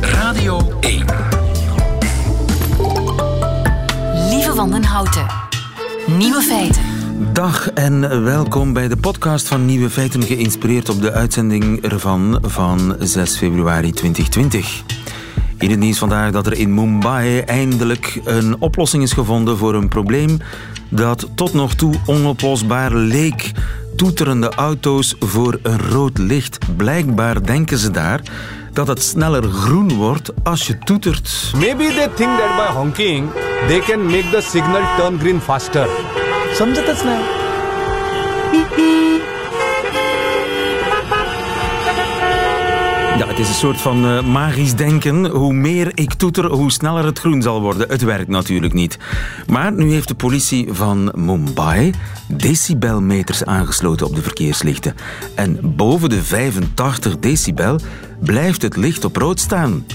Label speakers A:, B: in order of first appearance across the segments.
A: Radio 1.
B: Lieve Wandenhouten. Nieuwe feiten.
C: Dag en welkom bij de podcast van Nieuwe Feiten, geïnspireerd op de uitzending ervan van 6 februari 2020. In het nieuws vandaag dat er in Mumbai eindelijk een oplossing is gevonden voor een probleem dat tot nog toe onoplosbaar leek toeterende auto's voor een rood licht. Blijkbaar denken ze daar dat het sneller groen wordt als je toetert.
D: Maybe they think that by honking they can make the signal turn green faster. Samjhat
C: sneller. Het is een soort van uh, magisch denken. Hoe meer ik toeter, hoe sneller het groen zal worden. Het werkt natuurlijk niet. Maar nu heeft de politie van Mumbai decibelmeters aangesloten op de verkeerslichten. En boven de 85 decibel blijft het licht op rood staan.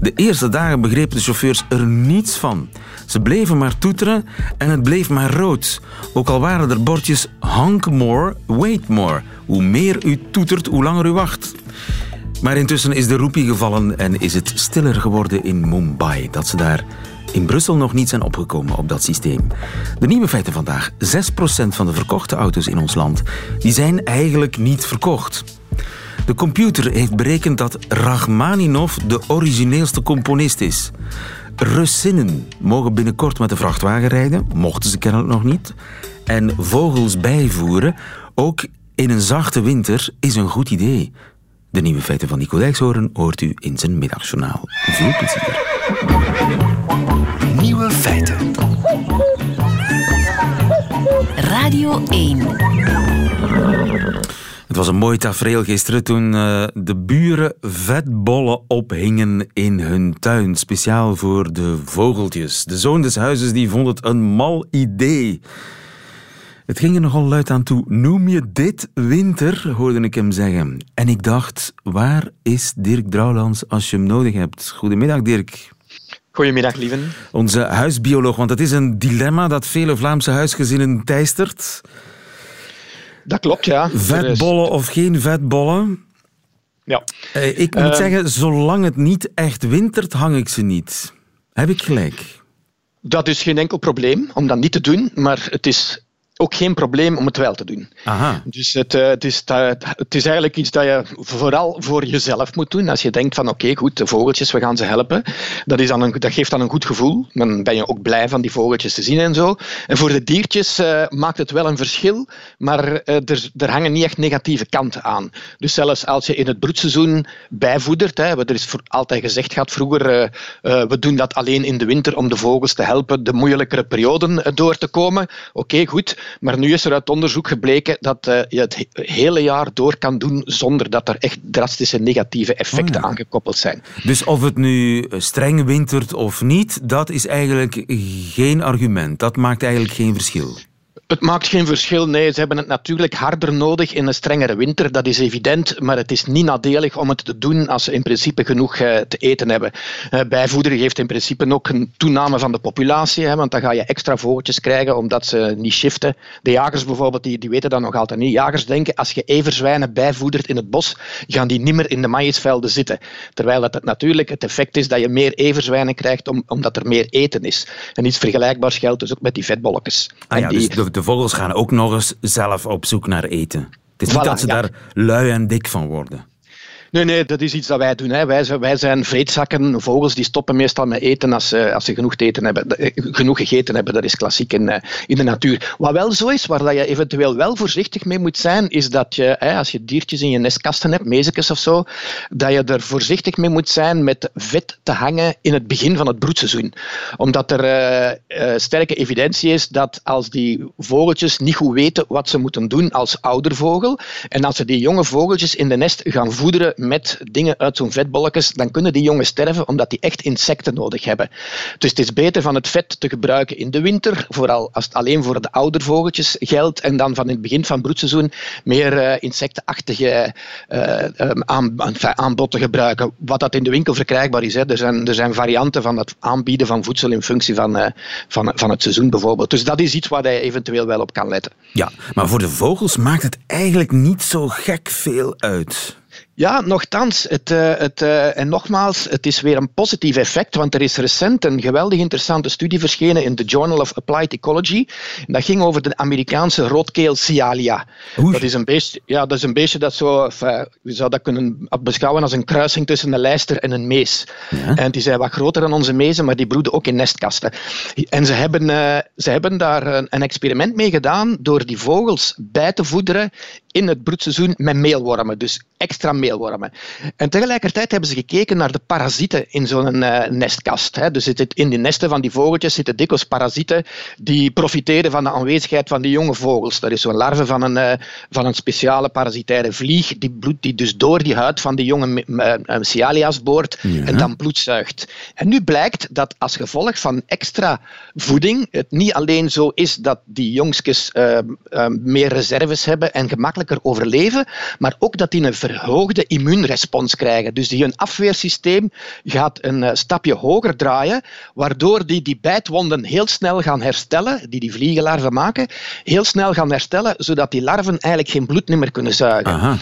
C: De eerste dagen begrepen de chauffeurs er niets van. Ze bleven maar toeteren en het bleef maar rood. Ook al waren er bordjes honk more, wait more. Hoe meer u toetert, hoe langer u wacht. Maar intussen is de roepie gevallen en is het stiller geworden in Mumbai. Dat ze daar in Brussel nog niet zijn opgekomen op dat systeem. De nieuwe feiten vandaag. 6% van de verkochte auto's in ons land die zijn eigenlijk niet verkocht. De computer heeft berekend dat Rachmaninov de origineelste componist is. Russinnen mogen binnenkort met de vrachtwagen rijden, mochten ze kennelijk nog niet. En vogels bijvoeren, ook in een zachte winter, is een goed idee. De nieuwe feiten van Nico Dijkshoorn hoort u in zijn middagjournaal. Veel plezier.
A: Nieuwe feiten.
B: Radio 1.
C: Het was een mooi tafereel gisteren toen uh, de buren vetbollen ophingen in hun tuin. Speciaal voor de vogeltjes. De zoon des huizes die vond het een mal idee. Het ging er nogal luid aan toe. Noem je dit winter, hoorde ik hem zeggen. En ik dacht, waar is Dirk Drouwlands als je hem nodig hebt? Goedemiddag, Dirk.
E: Goedemiddag, lieven.
C: Onze huisbioloog, want het is een dilemma dat vele Vlaamse huisgezinnen teistert.
E: Dat klopt, ja.
C: Vetbollen of geen vetbollen?
E: Ja.
C: Uh, ik moet uh, zeggen, zolang het niet echt wintert, hang ik ze niet. Heb ik gelijk?
E: Dat is geen enkel probleem om dat niet te doen, maar het is ook geen probleem om het wel te doen.
C: Aha.
E: Dus het, uh, het, is, het is eigenlijk iets dat je vooral voor jezelf moet doen. Als je denkt van oké, okay, goed, de vogeltjes, we gaan ze helpen. Dat, is dan een, dat geeft dan een goed gevoel. Dan ben je ook blij van die vogeltjes te zien en zo. En voor de diertjes uh, maakt het wel een verschil, maar uh, er, er hangen niet echt negatieve kanten aan. Dus zelfs als je in het broedseizoen bijvoedert, hè, er is voor, altijd gezegd gaat vroeger, we doen dat alleen in de winter om de vogels te helpen de moeilijkere perioden door te komen. Oké, okay, goed. Maar nu is er uit onderzoek gebleken dat uh, je het hele jaar door kan doen zonder dat er echt drastische negatieve effecten oh ja. gekoppeld zijn.
C: Dus of het nu streng wintert of niet, dat is eigenlijk geen argument. Dat maakt eigenlijk geen verschil.
E: Het maakt geen verschil. Nee, ze hebben het natuurlijk harder nodig in een strengere winter. Dat is evident. Maar het is niet nadelig om het te doen als ze in principe genoeg uh, te eten hebben. Uh, bijvoederen geeft in principe ook een toename van de populatie. Hè, want dan ga je extra vogeltjes krijgen omdat ze niet shiften. De jagers bijvoorbeeld, die, die weten dat nog altijd niet. Jagers denken, als je everzwijnen bijvoedert in het bos, gaan die niet meer in de maïsvelden zitten. Terwijl het natuurlijk het effect is dat je meer everzwijnen krijgt om, omdat er meer eten is. En iets vergelijkbaars geldt dus ook met die vetbolletjes.
C: Ah, ja,
E: die,
C: dus de, de vogels gaan ook nog eens zelf op zoek naar eten. Het is niet dat ze
E: ja.
C: daar lui en dik van worden.
E: Nee, nee, dat is iets dat wij doen. Hè. Wij, zijn, wij zijn vreedzakken. Vogels die stoppen meestal met eten als, ze- als ze genoeg, te eten hebben, eh, genoeg gegeten hebben. Dat is klassiek in, eh, in de natuur. Wat wel zo is, waar dat je eventueel wel voorzichtig mee moet zijn, is dat je, hè, als je diertjes in je nestkasten hebt, mezekes of zo, dat je er voorzichtig mee moet zijn met vet te hangen in het begin van het broedseizoen. Omdat er eh, sterke evidentie is dat als die vogeltjes niet goed weten wat ze moeten doen als oudervogel, en als ze die jonge vogeltjes in de nest gaan voederen met dingen uit zo'n vetbolletjes, dan kunnen die jongen sterven omdat die echt insecten nodig hebben. Dus het is beter van het vet te gebruiken in de winter, vooral als het alleen voor de oudervogeltjes geldt, en dan van het begin van het broedseizoen meer eh, insectenachtige eh, eh, enfin, aanbod te gebruiken. Wat dat in de winkel verkrijgbaar is. Hè. Er, zijn, er zijn varianten van het aanbieden van voedsel in functie van, eh, van, van het seizoen bijvoorbeeld. Dus dat is iets waar je eventueel wel op kan letten.
C: Ja, maar voor de vogels maakt het eigenlijk niet zo gek veel uit.
E: Ja, nogthans. Het, uh, het, uh, en nogmaals, het is weer een positief effect, want er is recent een geweldig interessante studie verschenen in de Journal of Applied Ecology. En dat ging over de Amerikaanse roodkeel Cialia. Dat is, een beestje, ja, dat is een beestje dat zo, enfin, je zou dat kunnen beschouwen als een kruising tussen een lijster en een mees. Ja. En die zijn wat groter dan onze mezen, maar die broeden ook in nestkasten. En ze hebben, uh, ze hebben daar een, een experiment mee gedaan door die vogels bij te voederen in het broedseizoen met meelwormen, dus extra En tegelijkertijd hebben ze gekeken naar de parasieten in zo'n uh, nestkast. Hè. Dus in de nesten van die vogeltjes zitten dikwijls parasieten die profiteren van de aanwezigheid van die jonge vogels. Dat is zo'n larve van een, uh, van een speciale parasitaire vlieg die, bloed, die dus door die huid van die jonge uh, Cialia's boort ja. en dan bloed zuigt. En nu blijkt dat als gevolg van extra voeding het niet alleen zo is dat die jongstjes meer reserves hebben en gemakkelijk overleven, maar ook dat die een verhoogde immuunrespons krijgen. Dus die hun afweersysteem gaat een eh, stapje hoger draaien, waardoor die die bijtwonden heel snel gaan herstellen, die die vliegenlarven maken, heel snel gaan herstellen, zodat die larven eigenlijk geen bloed meer kunnen zuigen.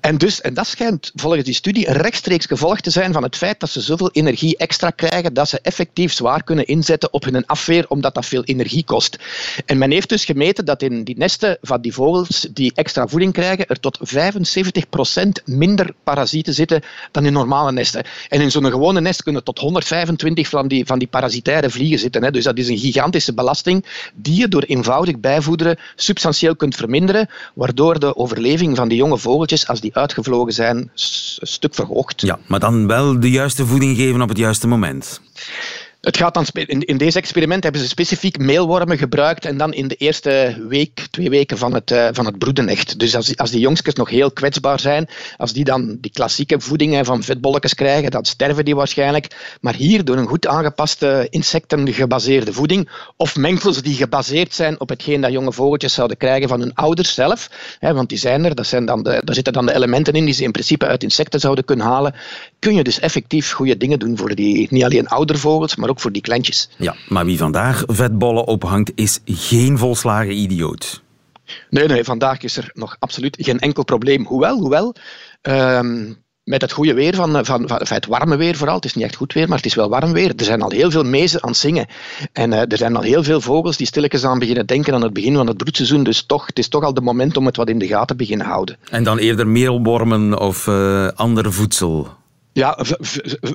E: En, dus, en dat schijnt volgens die studie rechtstreeks gevolg te zijn van het feit dat ze zoveel energie extra krijgen dat ze effectief zwaar kunnen inzetten op hun afweer, omdat dat veel energie kost. En men heeft dus gemeten dat in die nesten van die vogels die extra voeding krijgen, er tot 75% minder parasieten zitten dan in normale nesten. En in zo'n gewone nest kunnen tot 125 van die, van die parasitaire vliegen zitten. Hè. Dus dat is een gigantische belasting die je door eenvoudig bijvoederen substantieel kunt verminderen, waardoor de overleving van die jonge vogeltjes als die uitgevlogen zijn, een stuk verhoogd.
C: Ja, maar dan wel de juiste voeding geven op het juiste moment.
E: Het gaat dan in, in deze experiment hebben ze specifiek meelwormen gebruikt en dan in de eerste week, twee weken van het, uh, van het broeden echt. Dus als, als die jongstjes nog heel kwetsbaar zijn, als die dan die klassieke voeding van vetbolletjes krijgen, dan sterven die waarschijnlijk. Maar hier door een goed aangepaste insectengebaseerde voeding of mengsels die gebaseerd zijn op hetgeen dat jonge vogeltjes zouden krijgen van hun ouders zelf, hè, want die zijn er, dat zijn dan daar zitten dan de elementen in die ze in principe uit insecten zouden kunnen halen, kun je dus effectief goede dingen doen voor die niet alleen oudervogels, maar ook voor die kleintjes.
C: Ja, maar wie vandaag vetbollen ophangt, is geen volslagen idioot.
E: Nee, nee, vandaag is er nog absoluut geen enkel probleem. Hoewel, hoewel um, met het goede weer, van, van, van, het warme weer vooral, het is niet echt goed weer, maar het is wel warm weer. Er zijn al heel veel mezen aan het zingen. En uh, er zijn al heel veel vogels die stilletjes aan beginnen denken aan het begin van het broedseizoen. Dus toch, het is toch al de moment om het wat in de gaten te beginnen houden.
C: En dan eerder meelwormen of uh, ander voedsel?
E: Ja,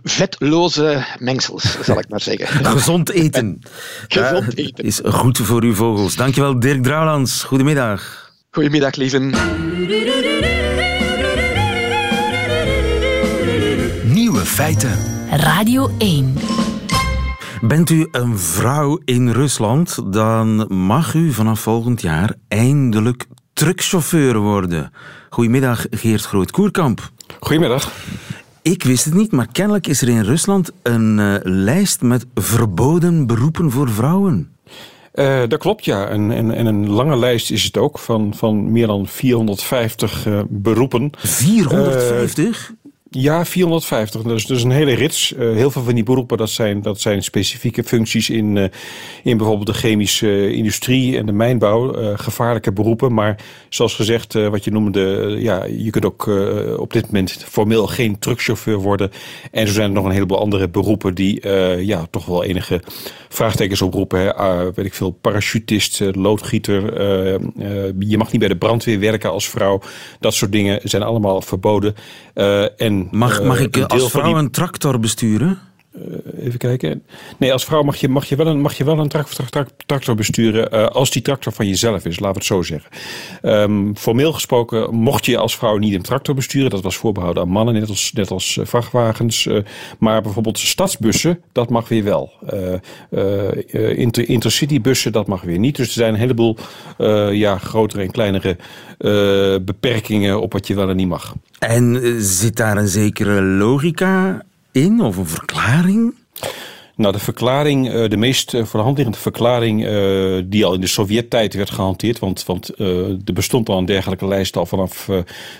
E: vetloze mengsels, zal ik maar zeggen.
C: Gezond eten.
E: Gezond eten.
C: Is goed voor uw vogels. Dankjewel, Dirk Drouwlands. Goedemiddag.
E: Goedemiddag, lieven.
A: Nieuwe feiten.
B: Radio 1.
C: Bent u een vrouw in Rusland, dan mag u vanaf volgend jaar eindelijk truckchauffeur worden. Goedemiddag, Geert Groot-Koerkamp.
F: Goedemiddag.
C: Ik wist het niet, maar kennelijk is er in Rusland een uh, lijst met verboden beroepen voor vrouwen.
F: Uh, dat klopt, ja. En, en, en, een lange lijst is het ook van, van meer dan 450 uh, beroepen.
C: 450?
F: Ja, 450. Dus, dus een hele rits. Uh, heel veel van die beroepen dat zijn, dat zijn specifieke functies in, uh, in bijvoorbeeld de chemische industrie en de mijnbouw. Gevaarlijke beroepen. Maar zoals gezegd, wat je noemde, ja, je kunt ook op dit moment formeel geen truckchauffeur worden. En zo zijn er nog een heleboel andere beroepen die ja, toch wel enige vraagtekens oproepen. Hè. weet ik veel, parachutist, loodgieter. je mag niet bij de brandweer werken als vrouw. Dat soort dingen zijn allemaal verboden. en
C: Mag, mag ik als vrouw een tractor besturen?
F: Uh, even kijken. Nee, als vrouw mag je, mag je wel een, mag je wel een tractor besturen uh, als die tractor van jezelf is, laten we het zo zeggen. Um, formeel gesproken mocht je als vrouw niet een tractor besturen. Dat was voorbehouden aan mannen, net als, net als uh, vrachtwagens. maar bijvoorbeeld stadsbussen, dat mag weer wel. inter, intercitybussen, dat mag weer niet. Dus er zijn een heleboel ja, grotere en kleinere beperkingen op wat je wel en niet mag.
C: En zit daar een zekere logica of een verklaring?
F: Nou, de verklaring, eh, de meest eh, voor de liggende verklaring eh, die al in de Sovjet-tijd werd gehanteerd, want, want er bestond al een dergelijke lijst al vanaf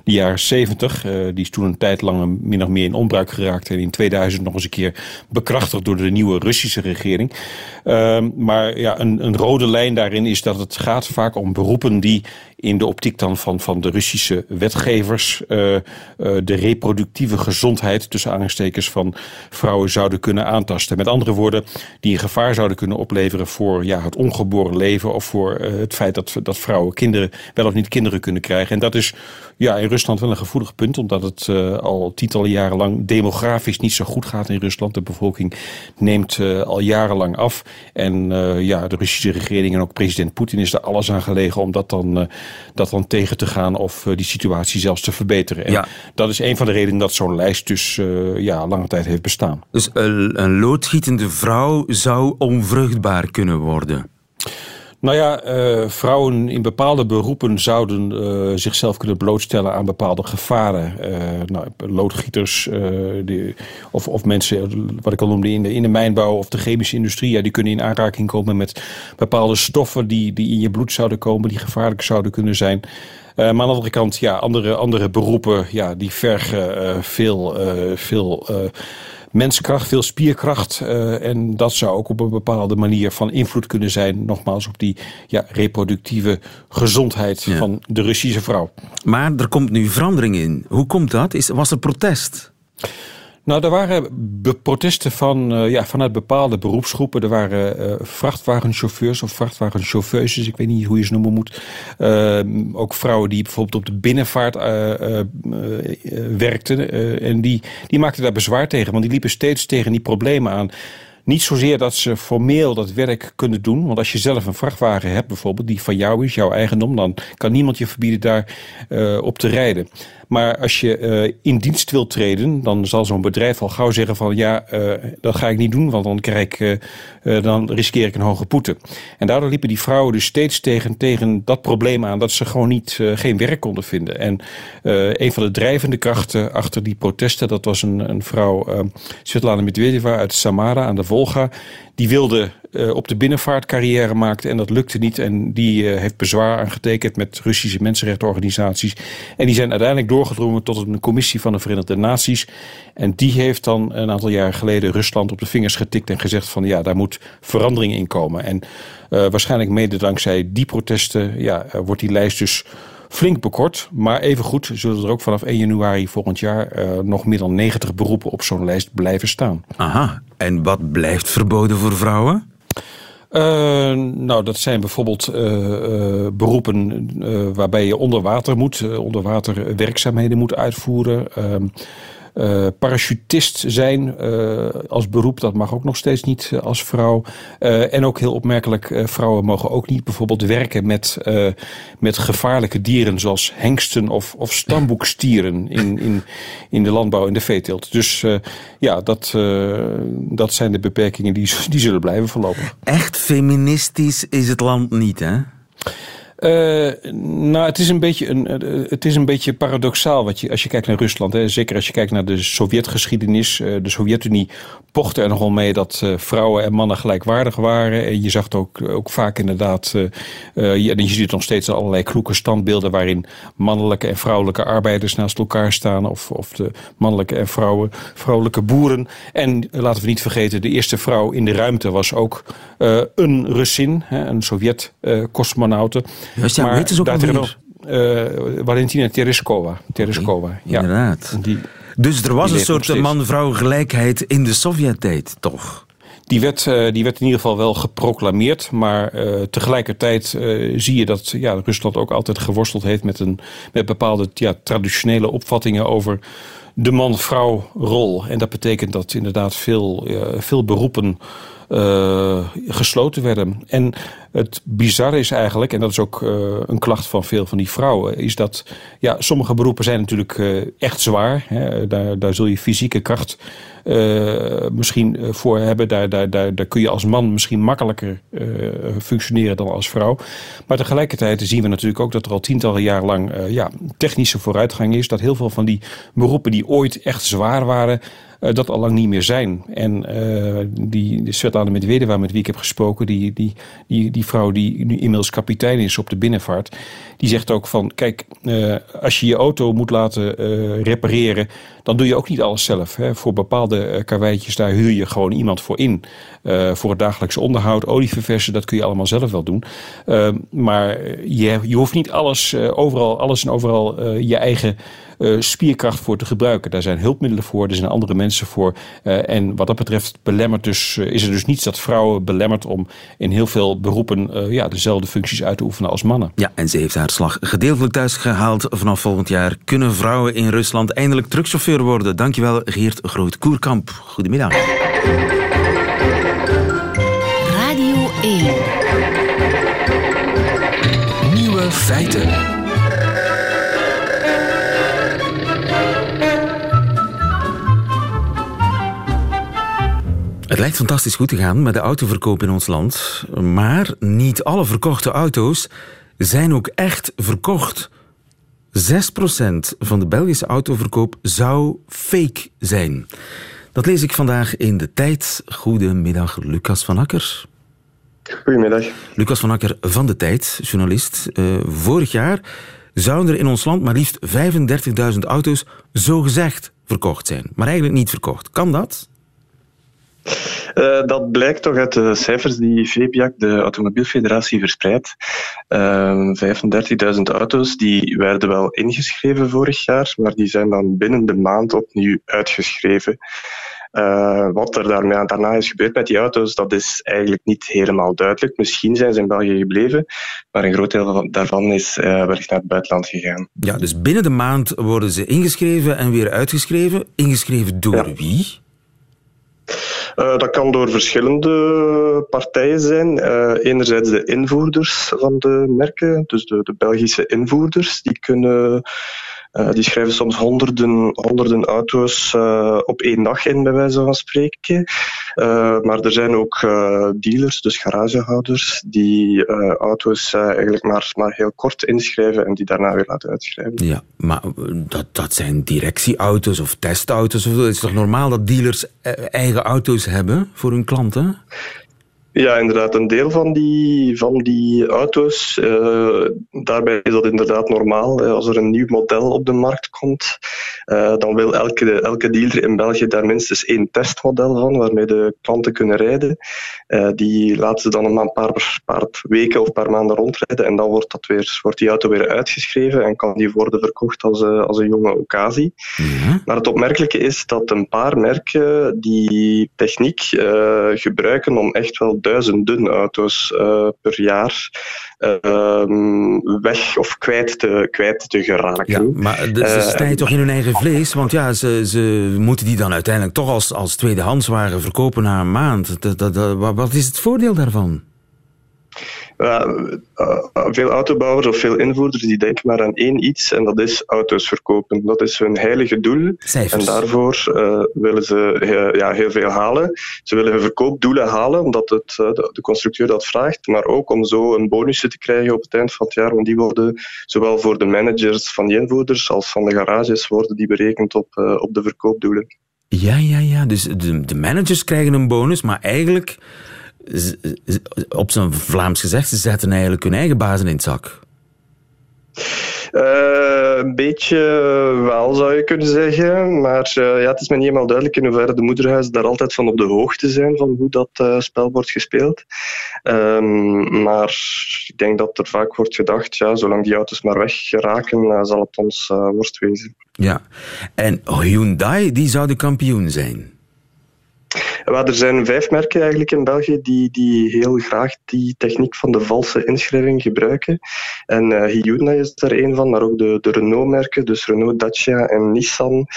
F: de jaren 70. die is toen een tijd lang min of meer in onbruik geraakt en in 2000 nog eens een keer bekrachtigd door de nieuwe Russische regering. Ehm, maar ja, een, een rode lijn daarin is dat het gaat vaak om beroepen die in de optiek dan van, van de Russische wetgevers uh, uh, de reproductieve gezondheid tussen aanstekers van vrouwen zouden kunnen aantasten. Met andere woorden, die een gevaar zouden kunnen opleveren voor ja, het ongeboren leven of voor uh, het feit dat, dat vrouwen kinderen wel of niet kinderen kunnen krijgen. En dat is ja, in Rusland wel een gevoelig punt, omdat het al tientallen jaren lang demografisch niet zo goed gaat in Rusland. De bevolking neemt al jarenlang af. En ja, de Russische regering en ook president Poetin is er alles aan gelegen om dat dan dat dan tegen te gaan of die situatie zelfs te verbeteren. En ja. dat is een van de redenen dat zo'n lijst dus ja, lange tijd heeft bestaan.
C: Dus een, een loodgietende vrouw zou onvruchtbaar kunnen worden?
F: Nou ja, uh, vrouwen in bepaalde beroepen zouden uh, zichzelf kunnen blootstellen aan bepaalde gevaren. Uh, nou, loodgieters die, of, of mensen, wat ik al noemde, in de, in de mijnbouw of de chemische industrie, ja, die kunnen in aanraking komen met bepaalde stoffen die, die in je bloed zouden komen, die gevaarlijk zouden kunnen zijn. maar aan de andere kant, ja, andere, andere beroepen, ja, die vergen veel, veel menskracht, veel spierkracht. Uh, en dat zou ook op een bepaalde manier van invloed kunnen zijn, nogmaals, op die ja, reproductieve gezondheid ja. van de Russische vrouw.
C: Maar er komt nu verandering in. Hoe komt dat? Is, was er protest?
F: Nou, er waren protesten van, uh, ja, vanuit bepaalde beroepsgroepen. Er waren uh, vrachtwagenchauffeurs of vrachtwagenchauffeuses, ik weet niet hoe je ze noemen moet. Uh, ook vrouwen die bijvoorbeeld op de binnenvaart werkten. en die, die maakten daar bezwaar tegen, want die liepen steeds tegen die problemen aan. Niet zozeer dat ze formeel dat werk kunnen doen. Want als je zelf een vrachtwagen hebt bijvoorbeeld, die van jou is, jouw eigendom, dan kan niemand je verbieden daar op te rijden. Maar als je uh, in dienst wilt treden, dan zal zo'n bedrijf al gauw zeggen van ja, uh, dat ga ik niet doen, want dan, krijg ik, uh, dan riskeer ik een hoge boete. En daardoor liepen die vrouwen dus steeds tegen, tegen dat probleem aan dat ze gewoon niet, geen werk konden vinden. En een van de drijvende krachten achter die protesten, dat was een, een vrouw, Svetlana Medvedeva uit Samara aan de Volga. Die wilde uh, op de binnenvaart carrière maakte en dat lukte niet. En die uh, heeft bezwaar aangetekend met Russische mensenrechtenorganisaties. En die zijn uiteindelijk doorgedrongen tot een commissie van de Verenigde Naties. En die heeft dan een aantal jaar geleden Rusland op de vingers getikt en gezegd van ja, daar moet verandering in komen. En uh, waarschijnlijk mede dankzij die protesten ja, wordt die lijst dus flink bekort. Maar evengoed zullen er ook vanaf 1 januari volgend jaar nog meer dan 90 beroepen op zo'n lijst blijven staan.
C: Aha, en wat blijft verboden voor vrouwen?
F: Uh, nou, dat zijn bijvoorbeeld uh, uh, beroepen waarbij je onder water moet, onder water werkzaamheden moet uitvoeren. Uh, parachutist zijn uh, als beroep, dat mag ook nog steeds niet uh, als vrouw. en ook heel opmerkelijk, vrouwen mogen ook niet bijvoorbeeld werken met, met gevaarlijke dieren zoals hengsten of, of stamboekstieren in, in, in de landbouw en de veeteelt. Dus ja, dat, dat zijn de beperkingen die, die zullen blijven voorlopig.
C: Echt feministisch is het land niet, hè?
F: Uh, nou, het is een beetje, een, uh, het is een beetje paradoxaal wat je, als je kijkt naar Rusland. Hè, zeker als je kijkt naar de Sovjetgeschiedenis. Uh, de Sovjet-Unie pochte er nogal mee dat vrouwen en mannen gelijkwaardig waren. En je zag ook, ook vaak inderdaad. je, je ziet nog steeds allerlei kloeke standbeelden waarin mannelijke en vrouwelijke arbeiders naast elkaar staan. Of, of de mannelijke en vrouwen, vrouwelijke boeren. En laten we niet vergeten, de eerste vrouw in de ruimte was ook een Russin, hè, een Sovjet-cosmonaute.
C: Juist, ja, maar ze ook alweer?
F: Uh, Valentina Tereshkova. Tereshkova, okay,
C: ja. Inderdaad. Die, dus er was een soort man-vrouw gelijkheid in de Sovjet-tijd, toch?
F: Die werd, uh, die werd in ieder geval wel geproclameerd. Maar uh, tegelijkertijd uh, zie je dat ja, Rusland ook altijd geworsteld heeft met, een, met bepaalde ja, traditionele opvattingen over de man-vrouw rol. En dat betekent dat inderdaad veel, veel beroepen uh, gesloten werden. En het bizarre is eigenlijk, en dat is ook uh, een klacht van veel van die vrouwen, is dat ja, sommige beroepen zijn natuurlijk uh, echt zwaar. Hè. Daar, daar zul je fysieke kracht misschien voor hebben. Daar, daar, daar, daar kun je als man misschien makkelijker functioneren dan als vrouw. Maar tegelijkertijd zien we natuurlijk ook dat er al tientallen jaar lang ja, technische vooruitgang is. Dat heel veel van die beroepen die ooit echt zwaar waren, dat al lang niet meer zijn. En die Svetlana Medvedeva, met wie ik heb gesproken, die, die, die, die vrouw die nu inmiddels kapitein is op de binnenvaart, die zegt ook van, kijk, uh, als je je auto moet laten repareren, dan doe je ook niet alles zelf. Hè. Voor bepaalde karweitjes, daar huur je gewoon iemand voor in. voor het dagelijks onderhoud, olieverversen, dat kun je allemaal zelf wel doen. maar je, je hoeft niet alles, overal, alles en overal je eigen uh, spierkracht voor te gebruiken. Daar zijn hulpmiddelen voor, er zijn andere mensen voor. Uh, en wat dat betreft belemmert dus, uh, is er dus niets dat vrouwen belemmert om in heel veel beroepen ja, dezelfde functies uit te oefenen als mannen.
C: Ja, en ze heeft haar slag gedeeltelijk thuis gehaald. Vanaf volgend jaar kunnen vrouwen in Rusland eindelijk truckchauffeur worden. Dankjewel Geert Groot-Koerkamp. Goedemiddag.
B: Radio 1.
A: Nieuwe feiten.
C: Fantastisch goed te gaan met de autoverkoop in ons land. Maar niet alle verkochte auto's zijn ook echt verkocht. 6% van de Belgische autoverkoop zou fake zijn. Dat lees ik vandaag in de tijd. Goedemiddag, Lucas van Akker.
G: Goedemiddag.
C: Lucas van Akker van de Tijd, journalist. Uh, vorig jaar zouden er in ons land maar liefst 35.000 auto's zogezegd verkocht zijn. Maar eigenlijk niet verkocht. Kan dat?
G: Uh, dat blijkt toch uit de cijfers die VPIAC, de Automobielfederatie, verspreidt. Uh, ehm, 35.000 auto's die werden wel ingeschreven vorig jaar, maar die zijn dan binnen de maand opnieuw uitgeschreven. Uh, wat er daarmee, daarna is gebeurd met die auto's, dat is eigenlijk niet helemaal duidelijk. Misschien zijn ze in België gebleven, maar een groot deel daarvan is uh, wellicht naar het buitenland gegaan.
C: Ja, dus binnen de maand worden ze ingeschreven en weer uitgeschreven. Ingeschreven door ja. wie?
G: Uh, dat kan door verschillende partijen zijn. Uh, enerzijds de invoerders van de merken, dus de, de Belgische invoerders, die kunnen uh, die schrijven soms honderden, honderden auto's uh, op één dag in, bij wijze van spreken. Uh, maar er zijn ook dealers, dus garagehouders, die auto's eigenlijk maar, maar heel kort inschrijven en die daarna weer laten uitschrijven.
C: Ja, maar dat, dat zijn directieauto's of testauto's. Het is toch normaal dat dealers eigen auto's hebben voor hun klanten?
G: Ja, inderdaad. Een deel van die, van die auto's, uh, daarbij is dat inderdaad normaal. Als er een nieuw model op de markt komt, uh, dan wil elke, elke dealer in België daar minstens één testmodel van, waarmee de klanten kunnen rijden. Uh, die laten ze dan een paar, paar weken of paar maanden rondrijden en dan wordt, dat weer, wordt die auto weer uitgeschreven en kan die worden verkocht als, als een jonge occasie. Ja. Maar het opmerkelijke is dat een paar merken die techniek gebruiken om echt wel duizenden auto's uh, per jaar uh, weg of kwijt te, kwijt te geraken.
C: Ja, maar ze uh, snijden toch in hun eigen vlees? Want ja, ze, ze moeten die dan uiteindelijk toch als, als tweedehandswaren verkopen na een maand. Dat, dat, dat, wat is het voordeel daarvan?
G: Uh, veel autobouwers of veel invoerders die denken maar aan één iets en dat is auto's verkopen. Dat is hun heilige doel.
C: Cijfers.
G: En daarvoor uh, willen ze ja, heel veel halen. Ze willen hun verkoopdoelen halen omdat het, de, de, constructeur dat vraagt, maar ook om zo een bonus te krijgen op het eind van het jaar. Want die worden zowel voor de managers van die invoerders als van de garages worden die berekend op, op de verkoopdoelen.
C: Ja, ja, ja. Dus de, de managers krijgen een bonus, maar eigenlijk op zijn Vlaams gezegd, ze zetten eigenlijk hun eigen bazen in het zak.
G: Uh, een beetje wel, zou je kunnen zeggen. Maar uh, ja, het is me niet helemaal duidelijk in hoeverre de moederhuizen daar altijd van op de hoogte zijn van hoe dat uh, spel wordt gespeeld. Um, maar ik denk dat er vaak wordt gedacht, ja, zolang die auto's maar weg geraken, zal het ons worst wezen.
C: Ja, en Hyundai, die zou de kampioen zijn.
G: Er zijn vijf merken eigenlijk in België die, die heel graag die techniek van de valse inschrijving gebruiken. En uh, Hyundai is daar een van, maar ook de, de Renault-merken, dus Renault, Dacia en Nissan,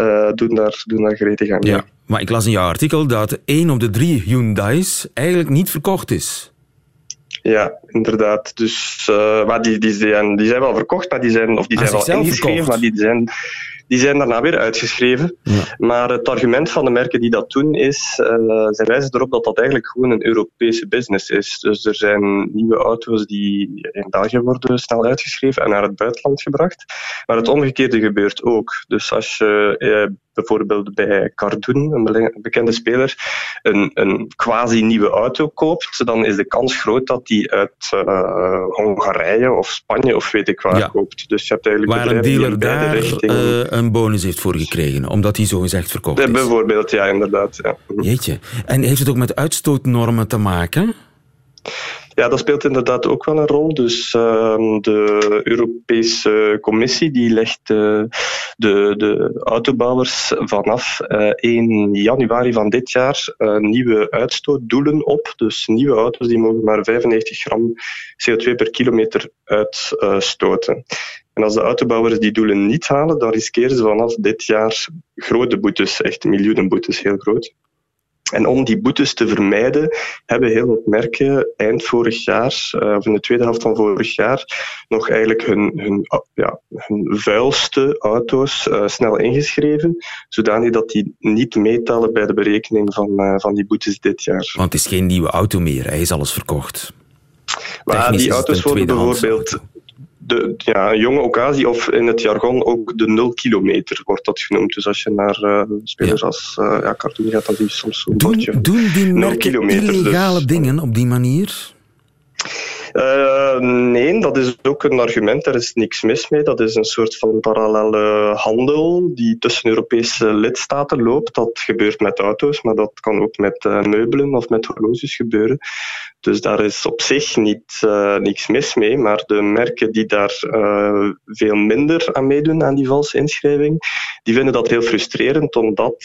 G: uh, doen, daar, doen daar gretig aan.
C: Ja, maar ik las in jouw artikel dat één op de drie Hyundai's eigenlijk niet verkocht is.
G: Ja, inderdaad. Dus, maar die, die, zijn, die zijn wel verkocht, maar die zijn, of die zijn wel ingeschreven, maar die zijn die zijn daarna weer uitgeschreven. Maar het argument van de merken die dat doen is, uh, zij wijzen erop dat dat eigenlijk gewoon een Europese business is. Dus er zijn nieuwe auto's die in België worden snel uitgeschreven en naar het buitenland gebracht. Maar het omgekeerde gebeurt ook. Dus als je eh, bijvoorbeeld bij Cardoon, een bekende speler, een, een quasi-nieuwe auto koopt, dan is de kans groot dat die uit uh, Hongarije of Spanje of weet ik waar koopt. Dus je hebt eigenlijk
C: waar een dealer daar uh, een bonus heeft voor gekregen, omdat hij zogezegd verkocht is.
G: Bijvoorbeeld, ja, inderdaad. Ja.
C: Jeetje. En heeft het ook met uitstootnormen te maken?
G: Ja, dat speelt inderdaad ook wel een rol. Dus uh, de Europese Commissie die legt uh, de, de autobouwers vanaf uh, eh, 1 januari van dit jaar uh, nieuwe uitstootdoelen op. Dus nieuwe auto's die mogen maar 95 gram CO2 per kilometer uitstoten. En als de autobouwers die doelen niet halen, dan riskeren ze vanaf dit jaar grote boetes, echt miljoenen boetes, heel groot. En om die boetes te vermijden, hebben heel wat merken eind vorig jaar, eh, of in de tweede helft van vorig jaar, nog eigenlijk hun, hun, ja, hun vuilste auto's uh, snel ingeschreven, zodanig dat die niet meetellen bij de berekening van, uh, van die boetes dit jaar.
C: Want het is geen nieuwe auto meer, hij is alles verkocht.
G: Maar die auto's worden bijvoorbeeld de, ja, een jonge occasie, of in het jargon ook de nul kilometer wordt dat genoemd. Dus als je naar uh, spelers als uh, ja, Cartoon gaat, dan zie je soms zo'n bordje.
C: Doen die merken illegale dus, dingen op die manier?
G: Uh, nee, dat is ook een argument. Er is niks mis mee. Dat is een soort van parallele handel die tussen Europese lidstaten loopt. Dat gebeurt met auto's, maar dat kan ook met uh, meubelen of met horloges gebeuren. Dus daar is op zich niet, uh, niks mis mee. Maar de merken die daar veel minder aan meedoen aan die valse inschrijving, die vinden dat heel frustrerend, omdat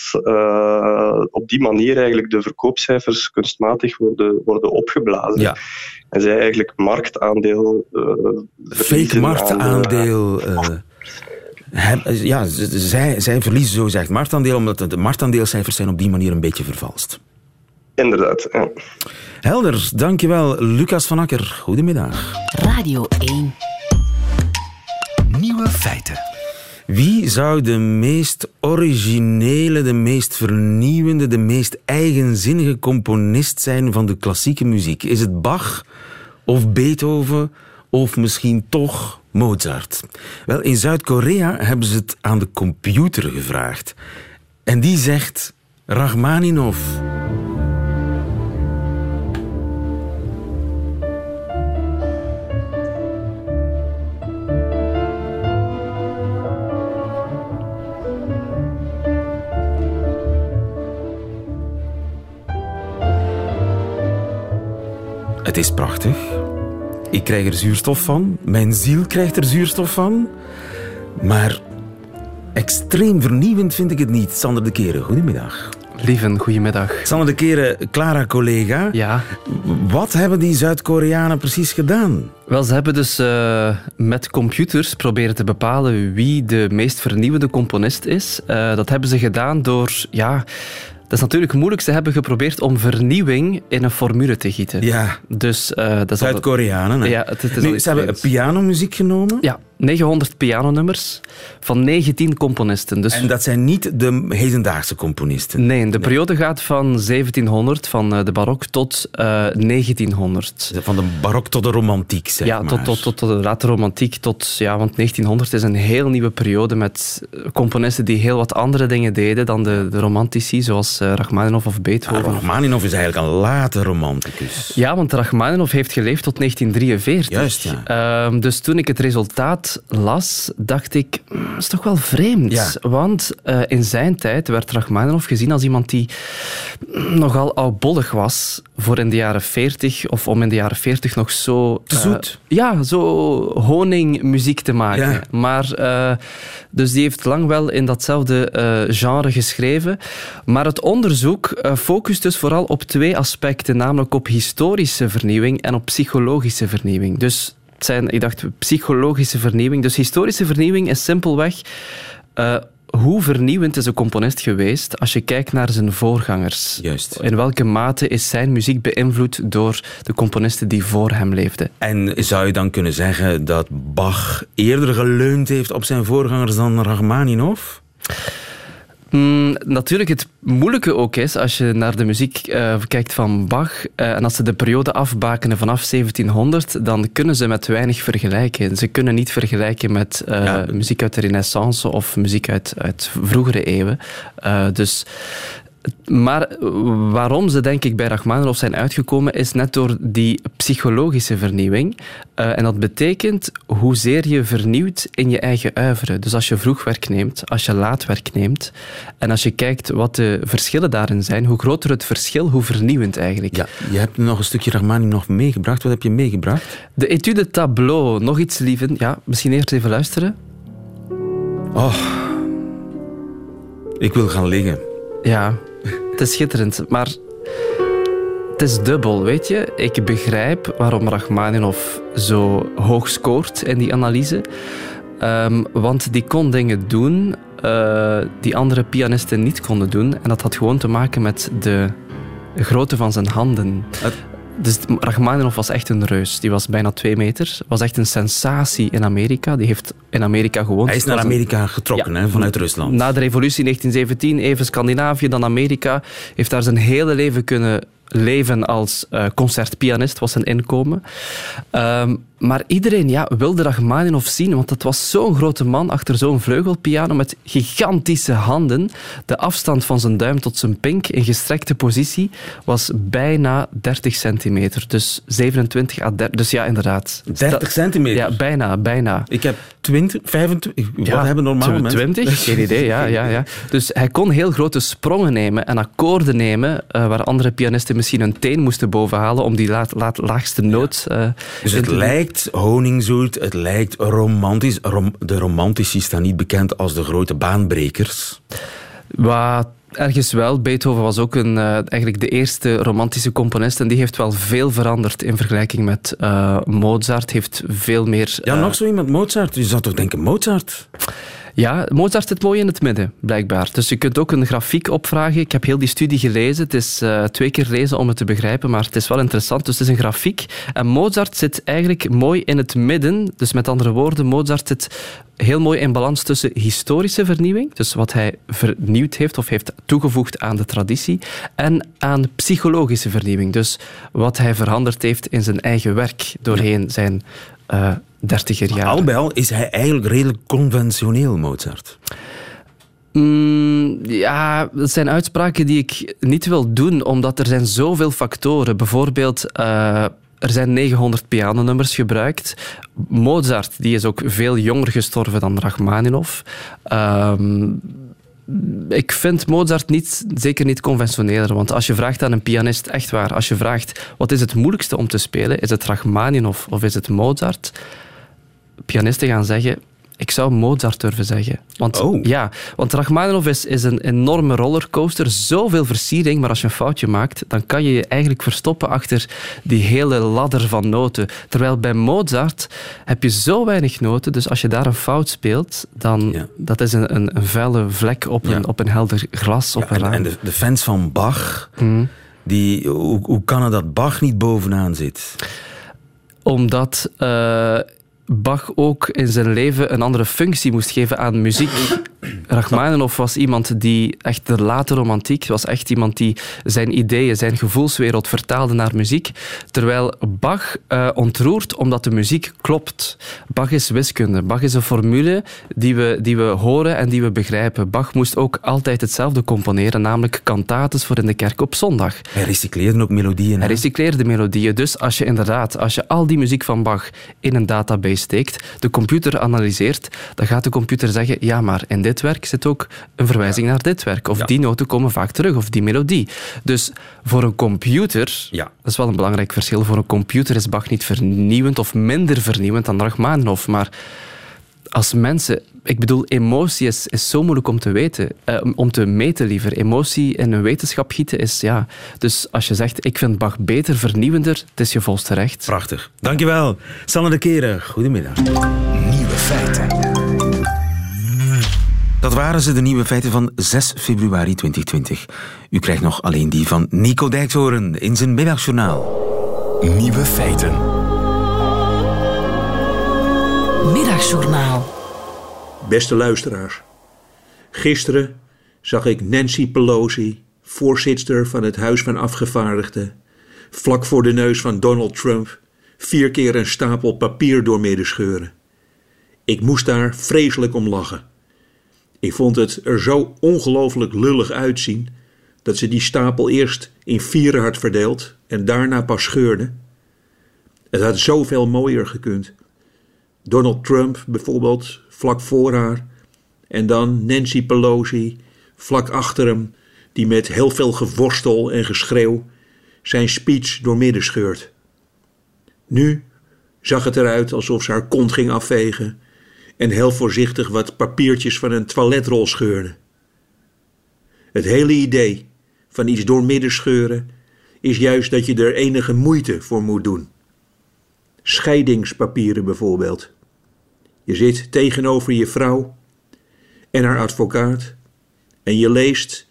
G: op die manier eigenlijk de verkoopcijfers kunstmatig worden, worden opgeblazen. Ja. En zij eigenlijk marktaandeel. Uh,
C: Fake marktaandeel. Uh, ja, zij, zij verliezen zo gezegd marktaandeel, omdat de marktaandeelcijfers zijn op die manier een beetje vervalst.
G: Inderdaad, ja.
C: Helder, dankjewel. Lucas van Akker, goedemiddag.
B: Radio 1.
A: Nieuwe feiten.
C: Wie zou de meest originele, de meest vernieuwende, de meest eigenzinnige componist zijn van de klassieke muziek? Is het Bach of Beethoven of misschien toch Mozart? Wel, in Zuid-Korea hebben ze het aan de computer gevraagd. En die zegt Rachmaninov. Het is prachtig. Ik krijg er zuurstof van. Mijn ziel krijgt er zuurstof van. Maar extreem vernieuwend vind ik het niet. Sander de Keren, goedemiddag.
H: Lieven, goedemiddag.
C: Sander de Keren, Clara collega.
H: Ja.
C: Wat hebben die Zuid-Koreanen precies gedaan?
H: Wel, ze hebben dus uh, met computers proberen te bepalen wie de meest vernieuwende componist is. Uh, dat hebben ze gedaan door ja, dat is natuurlijk moeilijk. Ze hebben geprobeerd om vernieuwing in een formule te gieten.
C: Ja.
H: Dus, uh,
C: Zuid-Koreanen.
H: Ja, het, het
C: is ze hebben pianomuziek genomen?
H: Ja, 900 pianonummers van 19 componisten. Dus...
C: En dat zijn niet de hedendaagse componisten?
H: Nee, de periode gaat van 1700, van eh, de barok, tot uh, eh, 1900.
C: Van de barok tot de romantiek, zeg
H: ja,
C: maar.
H: tot, tot, tot, tot de late romantiek. Tot, ja, want 1900 is een heel nieuwe periode met componisten die heel wat andere dingen deden dan de, de romantici, zoals uh, Rachmaninoff of Beethoven.
C: Ah, Rachmaninoff is eigenlijk een late romanticus.
H: Ja, want Rachmaninoff heeft geleefd tot 1943.
C: Juist, ja.
H: Uh, dus toen ik het resultaat las, dacht ik, hmm, dat is toch wel vreemd. Want uh, in zijn tijd werd Rachmaninoff gezien als iemand die nogal oudbollig was voor in de jaren 40 of om in de jaren 40 nog zo...
C: Te uh, zoet.
H: Ja, zo honingmuziek te maken. Ja. Maar, uh, dus die heeft lang wel in datzelfde genre geschreven. Maar het onderzoek focust dus vooral op twee aspecten, namelijk op historische vernieuwing en op psychologische vernieuwing. Dus zijn, ik dacht, psychologische vernieuwing. Dus historische vernieuwing is simpelweg uh, hoe vernieuwend is een componist geweest als je kijkt naar zijn voorgangers?
C: Juist.
H: In welke mate is zijn muziek beïnvloed door de componisten die voor hem leefden?
C: En zou je dan kunnen zeggen dat Bach eerder geleund heeft op zijn voorgangers dan Rachmaninoff?
H: Mm, natuurlijk het moeilijke ook is, als je naar de muziek uh, kijkt van Bach, uh, en als ze de periode afbakenen vanaf 1700, dan kunnen ze met weinig vergelijken. Ze kunnen niet vergelijken met uh, ja. muziek uit de renaissance of muziek uit, uit vroegere eeuwen. dus maar waarom ze denk ik bij Rachmaninoff zijn uitgekomen is net door die psychologische vernieuwing. Uh, en dat betekent hoezeer je vernieuwt in je eigen uiveren. Dus als je vroeg werk neemt, als je laat werk neemt en als je kijkt wat de verschillen daarin zijn, hoe groter het verschil, hoe vernieuwend eigenlijk.
C: Ja, je hebt nog een stukje Rachmaninoff meegebracht. Wat heb je meegebracht?
H: De Etude Tableau. Nog iets, lieven. Ja, misschien eerst even luisteren.
C: Oh, ik wil gaan liggen.
H: Ja, het is schitterend, maar het is dubbel, weet je. Ik begrijp waarom Rachmaninoff zo hoog scoort in die analyse. Um, want die kon dingen doen uh, die andere pianisten niet konden doen. En dat had gewoon te maken met de grootte van zijn handen. Dus Rachmaninoff was echt een reus. Die was bijna twee meter. Was echt een sensatie in Amerika. Die heeft in Amerika gewoond.
C: Hij is naar Amerika getrokken hè, vanuit Rusland.
H: Na de revolutie in 1917, even Scandinavië, dan Amerika. Heeft daar zijn hele leven kunnen leven als uh, concertpianist, was zijn inkomen. Um, maar iedereen ja, wilde Rachmaninoff zien, want het was zo'n grote man achter zo'n vleugelpiano met gigantische handen. De afstand van zijn duim tot zijn pink in gestrekte positie was bijna 30 centimeter. Dus 27 à 30. Dus ja, inderdaad.
C: 30 centimeter?
H: Ja, bijna, bijna.
C: Ik heb 20, 25. Wat ja, hebben normale
H: 20, mensen? geen idee, ja, ja, ja. Dus hij kon heel grote sprongen nemen en akkoorden nemen uh, waar andere pianisten misschien een teen moesten bovenhalen om die laat, laat, laagste noot uh,
C: Dus het lijkt honingzoet, het lijkt romantisch. Rom de romantici staan niet bekend als de grote baanbrekers.
H: Wat ergens wel. Beethoven was ook een, uh, eigenlijk de eerste romantische componist en die heeft wel veel veranderd in vergelijking met uh, Mozart. Heeft veel meer...
C: Ja, nog zo iemand, Mozart. Je zou toch denken Mozart?
H: Ja, Mozart zit mooi in het midden, blijkbaar. Dus je kunt ook een grafiek opvragen. Ik heb heel die studie gelezen. Het is uh, twee keer lezen om het te begrijpen, maar het is wel interessant. Dus het is een grafiek. En Mozart zit eigenlijk mooi in het midden. Dus met andere woorden, Mozart zit heel mooi in balans tussen historische vernieuwing, dus wat hij vernieuwd heeft of heeft toegevoegd aan de traditie, en aan psychologische vernieuwing, dus wat hij veranderd heeft in zijn eigen werk doorheen zijn uh, dertiger jaar.
C: Al bij al is hij eigenlijk redelijk conventioneel, Mozart.
H: Mm, ja, dat zijn uitspraken die ik niet wil doen, omdat er zijn zoveel factoren. Bijvoorbeeld, uh, er zijn 900 pianonummers gebruikt. Mozart die is ook veel jonger gestorven dan Rachmaninoff. Uh, ik vind Mozart niet, zeker niet conventioneler. Want als je vraagt aan een pianist, echt waar, als je vraagt wat is het moeilijkste om te spelen, is het Rachmaninoff of is het Mozart? Pianisten gaan zeggen, ik zou Mozart durven zeggen. Want,
C: oh.
H: Ja, want Rachmaninoff is, is een enorme rollercoaster. Zoveel versiering, maar als je een foutje maakt, dan kan je je eigenlijk verstoppen achter die hele ladder van noten. Terwijl bij Mozart heb je zo weinig noten, dus als je daar een fout speelt, dan ja. dat is een, een, een vuile vlek op, ja. een, op een helder glas. Op
C: ja,
H: een
C: en, en de, de, fans van Bach, mm. die, hoe, hoe kan het dat Bach niet bovenaan zit?
H: Omdat... Uh, Bach ook in zijn leven een andere functie moest geven aan muziek. Rachmaninoff was iemand die echt de late romantiek was echt iemand die zijn ideeën, zijn gevoelswereld vertaalde naar muziek, terwijl Bach uh, ontroert omdat de muziek klopt. Bach is wiskunde. Bach is een formule die we, die we horen en die we begrijpen. Bach moest ook altijd hetzelfde componeren, namelijk cantates voor in de kerk op zondag.
C: Hij recycleerde ook melodieën.
H: Hij recycleerde melodieën. Dus als je inderdaad, als je al die muziek van Bach in een database steekt, de computer analyseert, dan gaat de computer zeggen, ja, maar in dit werk zit ook een verwijzing ja. naar dit werk. Of ja. die noten komen vaak terug, of die melodie. Dus voor een computer,
C: ja.
H: dat is wel een belangrijk verschil, voor een computer is Bach niet vernieuwend of minder vernieuwend dan Rachmaninoff, maar als mensen... Ik bedoel, emotie is, is zo moeilijk om te weten. Uh, om te meten liever. Emotie in een wetenschap gieten is... Ja. Dus als je zegt, ik vind Bach beter, vernieuwender, het is je volste recht.
C: Prachtig. Dankjewel. Sanne de Keren, goedemiddag.
A: Nieuwe feiten.
C: Dat waren ze, de nieuwe feiten van 6 februari 2020. U krijgt nog alleen die van Nico Dijkshoorn in zijn middagjournaal.
A: Nieuwe feiten.
B: Middagjournaal.
I: Beste luisteraars. Gisteren zag ik Nancy Pelosi, voorzitter van het Huis van Afgevaardigden, vlak voor de neus van Donald Trump, vier keer een stapel papier doormidden scheuren. Ik moest daar vreselijk om lachen. Ik vond het er zo ongelooflijk lullig uitzien dat ze die stapel eerst in vieren had verdeeld en daarna pas scheurde. Het had zoveel mooier gekund. Donald Trump bijvoorbeeld vlak voor haar en dan Nancy Pelosi vlak achter hem, die met heel veel geworstel en geschreeuw zijn speech doormidden scheurt. Nu zag het eruit alsof ze haar kont ging afvegen en heel voorzichtig wat papiertjes van een toiletrol scheurde. Het hele idee van iets doormidden scheuren is juist dat je er enige moeite voor moet doen. Scheidingspapieren bijvoorbeeld. Je zit tegenover je vrouw en haar advocaat en je leest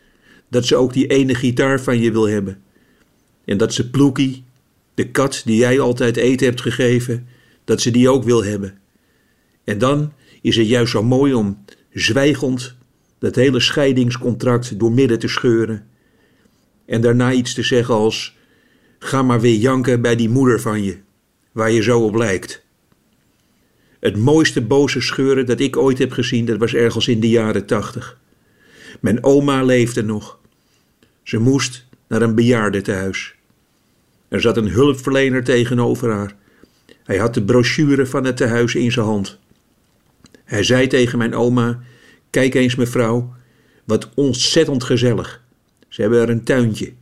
I: dat ze ook die ene gitaar van je wil hebben. En dat ze Ploekie, de kat die jij altijd eten hebt gegeven, dat ze die ook wil hebben. En dan is het juist zo mooi om zwijgend dat hele scheidingscontract door midden te scheuren. En daarna iets te zeggen als: Ga maar weer janken bij die moeder van je, waar je zo op lijkt. Het mooiste boze scheuren dat ik ooit heb gezien, dat was ergens in de jaren tachtig. Mijn oma leefde nog. Ze moest naar een bejaardentehuis. Er zat een hulpverlener tegenover haar. Hij had de brochure van het tehuis in zijn hand. Hij zei tegen mijn oma: Kijk eens, mevrouw, wat ontzettend gezellig. Ze hebben er een tuintje.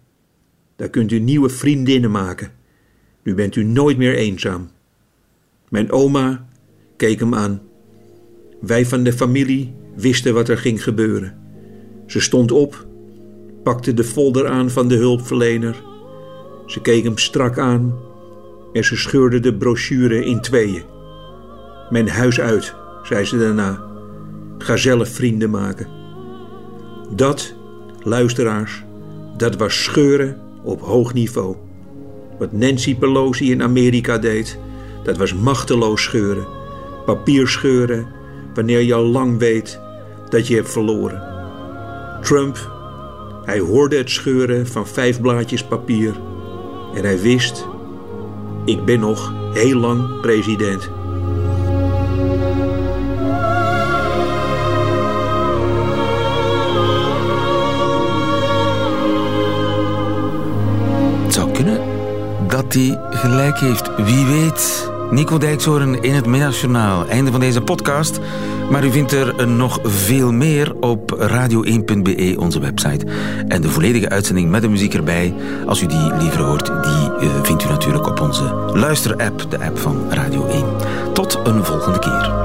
I: Daar kunt u nieuwe vriendinnen maken. Nu bent u nooit meer eenzaam. Mijn oma keek hem aan. Wij van de familie wisten wat er ging gebeuren. Ze stond op, pakte de folder aan van de hulpverlener. Ze keek hem strak aan en ze scheurde de brochure in tweeën. Mijn huis uit, zei ze daarna. Ga zelf vrienden maken. Dat, luisteraars, dat was scheuren op hoog niveau. Wat Nancy Pelosi in Amerika deed, dat was machteloos scheuren. Papier scheuren wanneer je al lang weet dat je hebt verloren. Trump, hij hoorde het scheuren van vijf blaadjes papier en hij wist: ik ben nog heel lang president.
C: Het zou kunnen dat hij gelijk heeft. Wie weet. Nico Dijkshoorn in het Middagjournaal. Einde van deze podcast. Maar u vindt er nog veel meer op radio1.be, onze website. En de volledige uitzending met de muziek erbij, als u die liever hoort, die uh, vindt u natuurlijk op onze luisterapp, de app van Radio 1. Tot een volgende keer.